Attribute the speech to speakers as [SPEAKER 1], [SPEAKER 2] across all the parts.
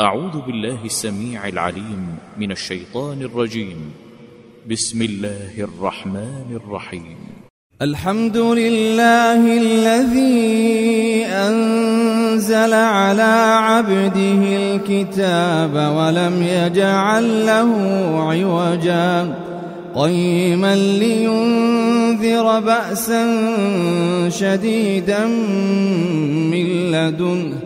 [SPEAKER 1] أعوذ بالله السميع العليم من الشيطان الرجيم. بسم الله الرحمن الرحيم.
[SPEAKER 2] الحمد لله الذي أنزل على عبده الكتاب ولم يجعل له عوجا. قيما لينذر بأسا شديدا من لدنه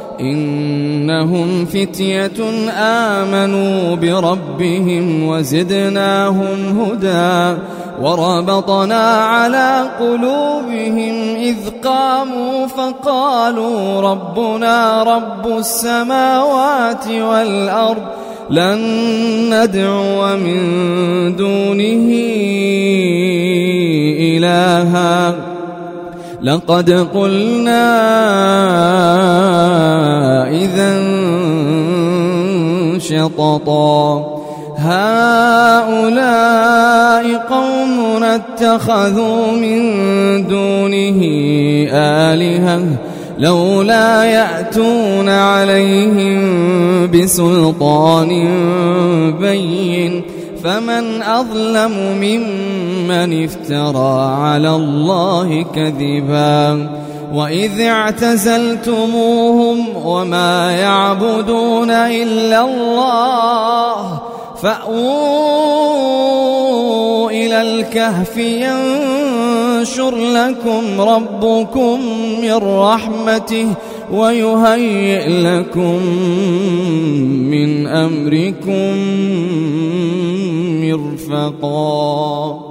[SPEAKER 2] إنهم فتية آمنوا بربهم وزدناهم هدى وربطنا على قلوبهم إذ قاموا فقالوا ربنا رب السماوات والأرض لن ندعو من دونه إلها لقد قلنا إذا شططا. هؤلاء قوم اتخذوا من دونه آلهة لولا يأتون عليهم بسلطان بين. فمن أظلم ممن افترى على الله كذبا وإذ اعتزلتموهم وما يعبدون إلا الله فأووا إلى الكهف ينشر لكم ربكم من رحمته ويهيئ لكم من أمركم مرفقا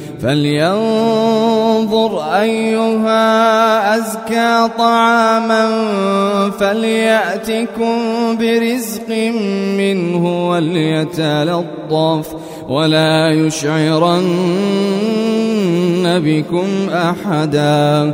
[SPEAKER 2] فلينظر أيها أزكى طعاما فليأتكم برزق منه وليتلطف ولا يشعرن بكم أحدا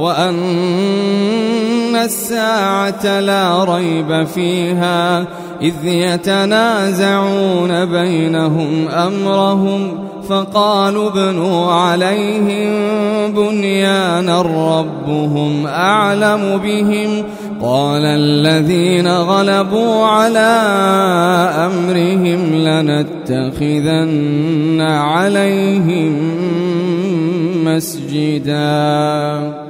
[SPEAKER 2] وأن الساعة لا ريب فيها إذ يتنازعون بينهم أمرهم فقالوا ابنوا عليهم بنيانا ربهم أعلم بهم قال الذين غلبوا على أمرهم لنتخذن عليهم مسجداً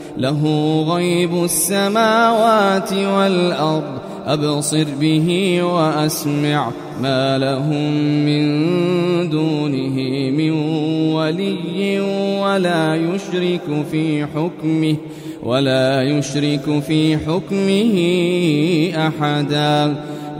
[SPEAKER 2] له غيب السماوات والأرض. أبصر به وأسمع ما لهم من دونه من ولي ولا يشرك في حكمه ولا يشرك في حكمه أحدا.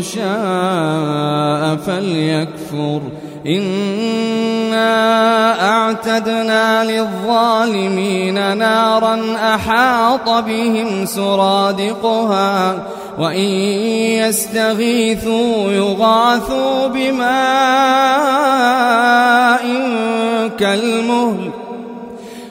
[SPEAKER 2] شاء فليكفر. إنا أعتدنا للظالمين نارا أحاط بهم سرادقها وإن يستغيثوا يغاثوا بماء كالمهل.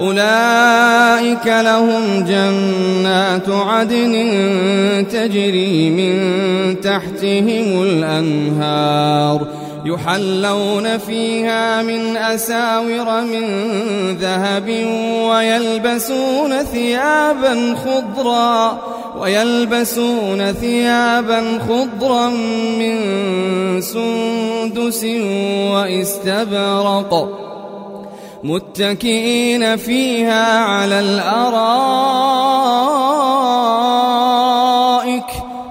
[SPEAKER 2] أولئك لهم جنات عدن تجري من تحتهم الأنهار يحلون فيها من أساور من ذهب ويلبسون ثيابا خضرا ويلبسون ثيابا خضرا من سندس واستبرق متكئين فيها على الأرائك.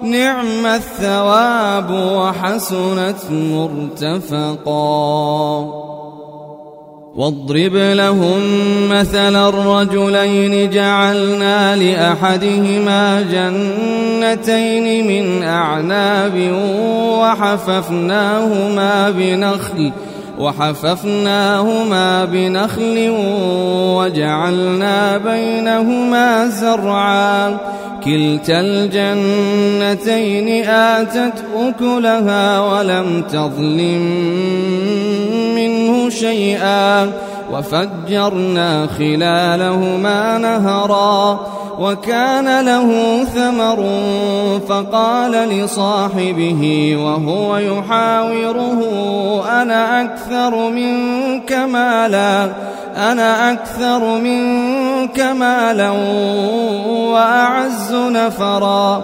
[SPEAKER 2] نعم الثواب وحسنت مرتفقا. واضرب لهم مثل الرجلين. جعلنا لأحدهما جنتين من أعناب وحففناهما بنخل وحففناهما بنخل وجعلنا بينهما زرعا. كلتا الجنتين آتت أكلها ولم تظلم منه شيئا. وفجرنا خلالهما نهرا وكان له ثمر فقال لصاحبه وهو يحاوره أنا أكثر منك مالا أنا أكثر منك مالا وأعز نفرا.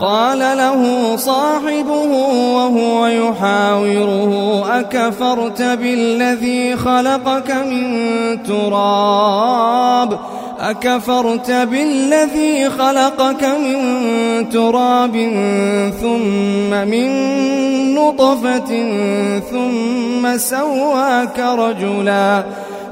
[SPEAKER 2] قال له صاحبه وهو يحاوره أكفرت بالذي خلقك من تراب؟ أكفرت بالذي خلقك من تراب ثم من نطفة ثم سواك رجلا.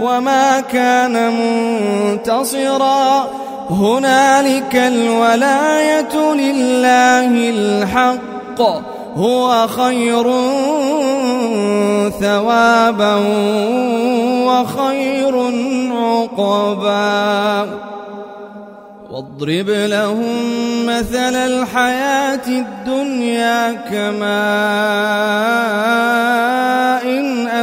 [SPEAKER 2] وما كان منتصرا. هنالك الولاية لله الحق. هو خير ثوابا وخير عقبا. واضرب لهم مثل الحياة الدنيا كماء إن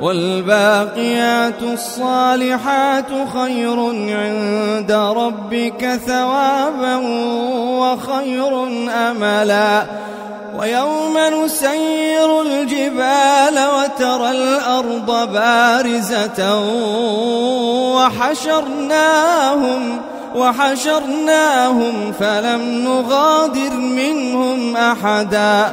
[SPEAKER 2] والباقيات الصالحات خير عند ربك ثوابا وخير أملا. ويوم نسير الجبال وترى الأرض بارزة وحشرناهم وحشرناهم فلم نغادر منهم أحدا.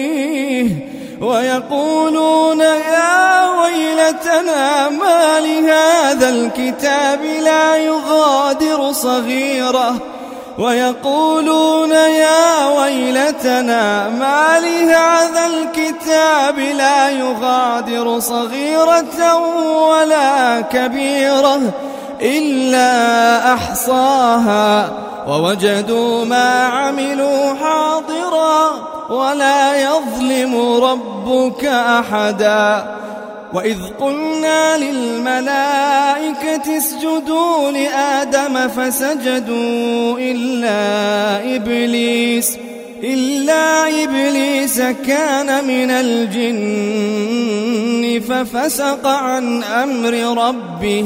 [SPEAKER 2] ويقولون يا ويلتنا ما لهذا الكتاب لا يغادر صغيره. ويقولون يا ويلتنا ما لهذا الكتاب لا يغادر صغيرة ولا كبيرة إلا أحصاها. ووجدوا ما عملوا حاضرا. ولا يظلم ربك أحدا. وإذ قلنا للملائكة اسجدوا لآدم فسجدوا إلا إبليس إلا إبليس كان من الجن ففسق عن أمر ربه.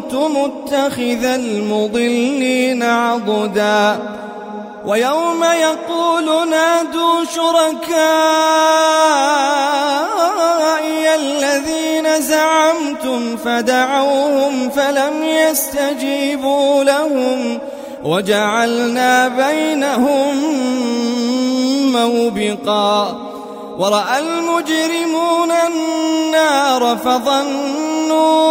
[SPEAKER 2] كنت متخذ المضلين عضدا. ويوم يقول نادوا شركائي الذين زعمتم فدعوهم فلم يستجيبوا لهم. وجعلنا بينهم موبقا. ورأى المجرمون النار فظنوا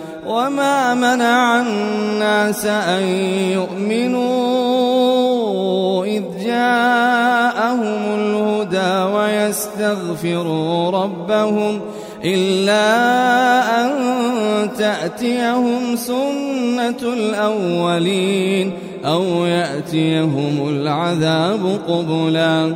[SPEAKER 2] وما منع الناس أن يؤمنوا إذ جاءهم الهدى ويستغفروا ربهم إلا أن تأتيهم سنة الأولين أو يأتيهم العذاب قبلا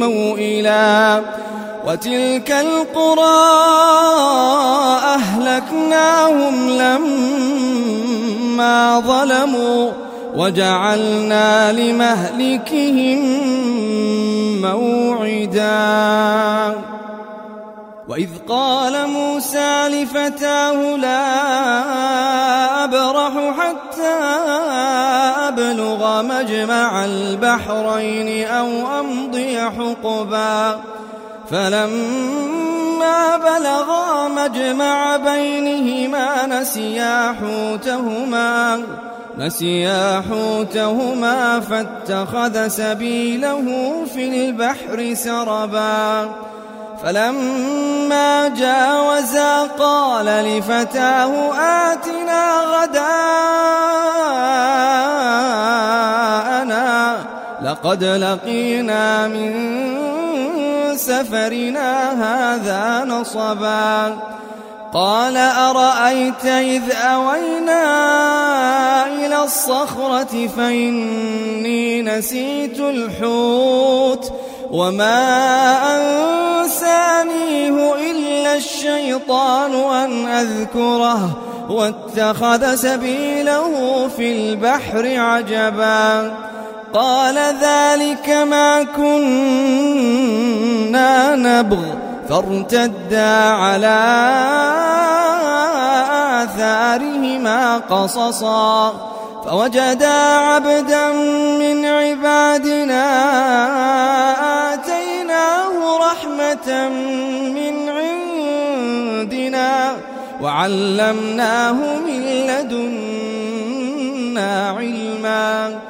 [SPEAKER 2] موئلا وتلك القرى أهلكناهم لما ظلموا وجعلنا لمهلكهم موعدا. وإذ قال موسى لفتاه لا أبرح حتى مجمع البحرين أو أمضي حقبا. فلما بلغا مجمع بينهما نسيا حوتهما نسيا حوتهما فاتخذ سبيله في البحر سربا. فلما جاوزا قال لفتاه آتنا غداءنا لقد لقينا من سفرنا هذا نصبا. قال أرأيت إذ أوينا إلى الصخرة فإني نسيت الحوت وما أنسانيه إلا الشيطان أن أذكره واتخذ سبيله في البحر عجبا. قال ذلك ما كنا نبغ. فارتدا على آثارهما قصصا. فوجدا عبدا من عبادنا آتيناه رحمة من عندنا وعلمناه من لدنا علما.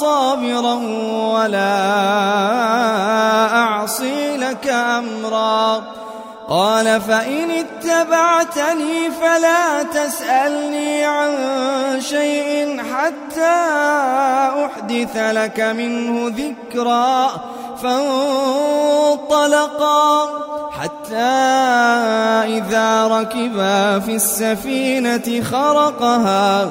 [SPEAKER 2] صابرا ولا أعصي لك أمرا. قال فإن اتبعتني فلا تسألني عن شيء حتى أحدث لك منه ذكرا. فانطلقا حتى إذا ركبا في السفينة خرقها.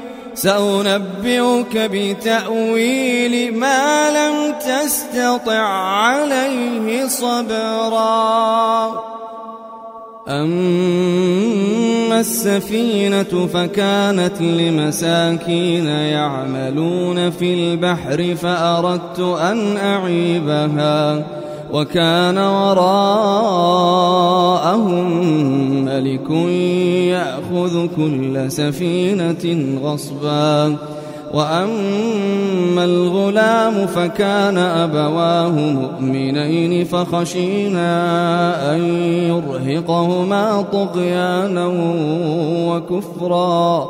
[SPEAKER 2] سأنبئك بتأويل ما لم تستطع عليه صبرا. أما السفينة فكانت لمساكين يعملون في البحر فأردت أن أعيبها. وكان وراءهم ملك يأخذ كل سفينة غصبا. وأما الغلام فكان أبواه مؤمنين فخشينا أن يرهقهما طغيانا وكفرا.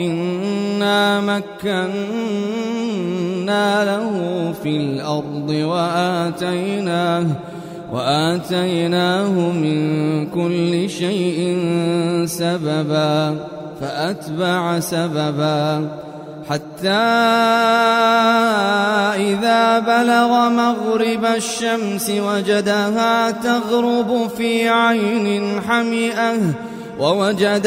[SPEAKER 2] إنا مكنا له في الأرض وآتيناه وآتيناه من كل شيء سببا فأتبع سببا حتى إذا بلغ مغرب الشمس وجدها تغرب في عين حمئة ووجد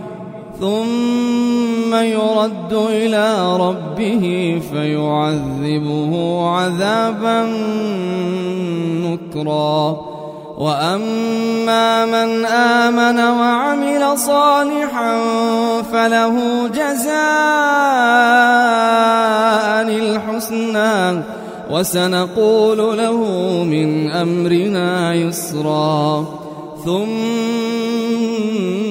[SPEAKER 2] ثم يرد إلى ربه فيعذبه عذابا نكرا. وأما من آمن وعمل صالحا فله جزاء الحسنى. وسنقول له من أمرنا يسرا. ثم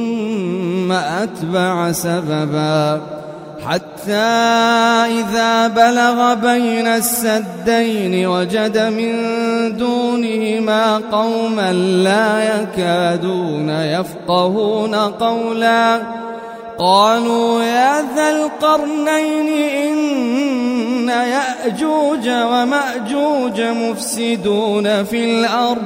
[SPEAKER 2] أتبع سببا. حتى إذا بلغ بين السدين وجد من دونهما قوما لا يكادون يفقهون قولا. قالوا يا ذا القرنين إن يأجوج ومأجوج مفسدون في الأرض.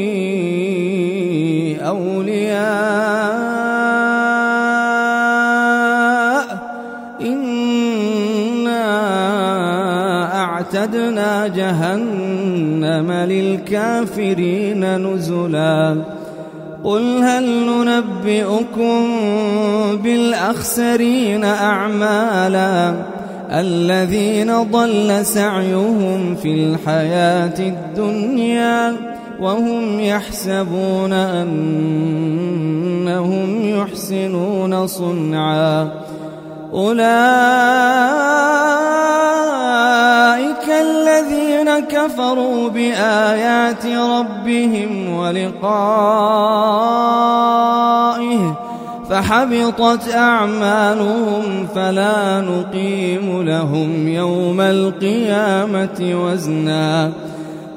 [SPEAKER 2] إنا أعتدنا جهنم للكافرين نزلا. قل هل ننبئكم بالأخسرين أعمالا الذين ضل سعيهم في الحياة الدنيا؟ وهم يحسبون أنهم يحسنون صنعا. أولئك الذين كفروا بآيات ربهم ولقائه فحبطت أعمالهم فلا نقيم لهم يوم القيامة وزناً.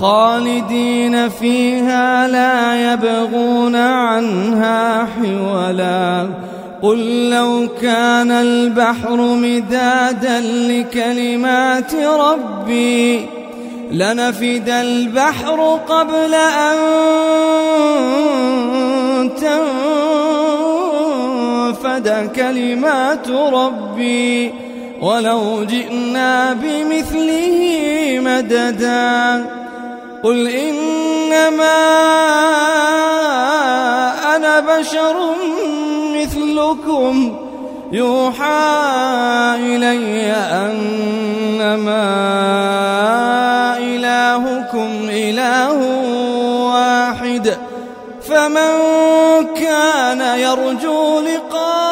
[SPEAKER 2] خالدين فيها لا يبغون عنها حولا. قل لو كان البحر مدادا لكلمات ربي لنفد البحر قبل أن تنفد كلمات ربي. ولو جئنا بمثله مددا. قل إنما أنا بشر مثلكم يوحى إلي أنما إلهكم إله واحد فمن كان يرجو لقاء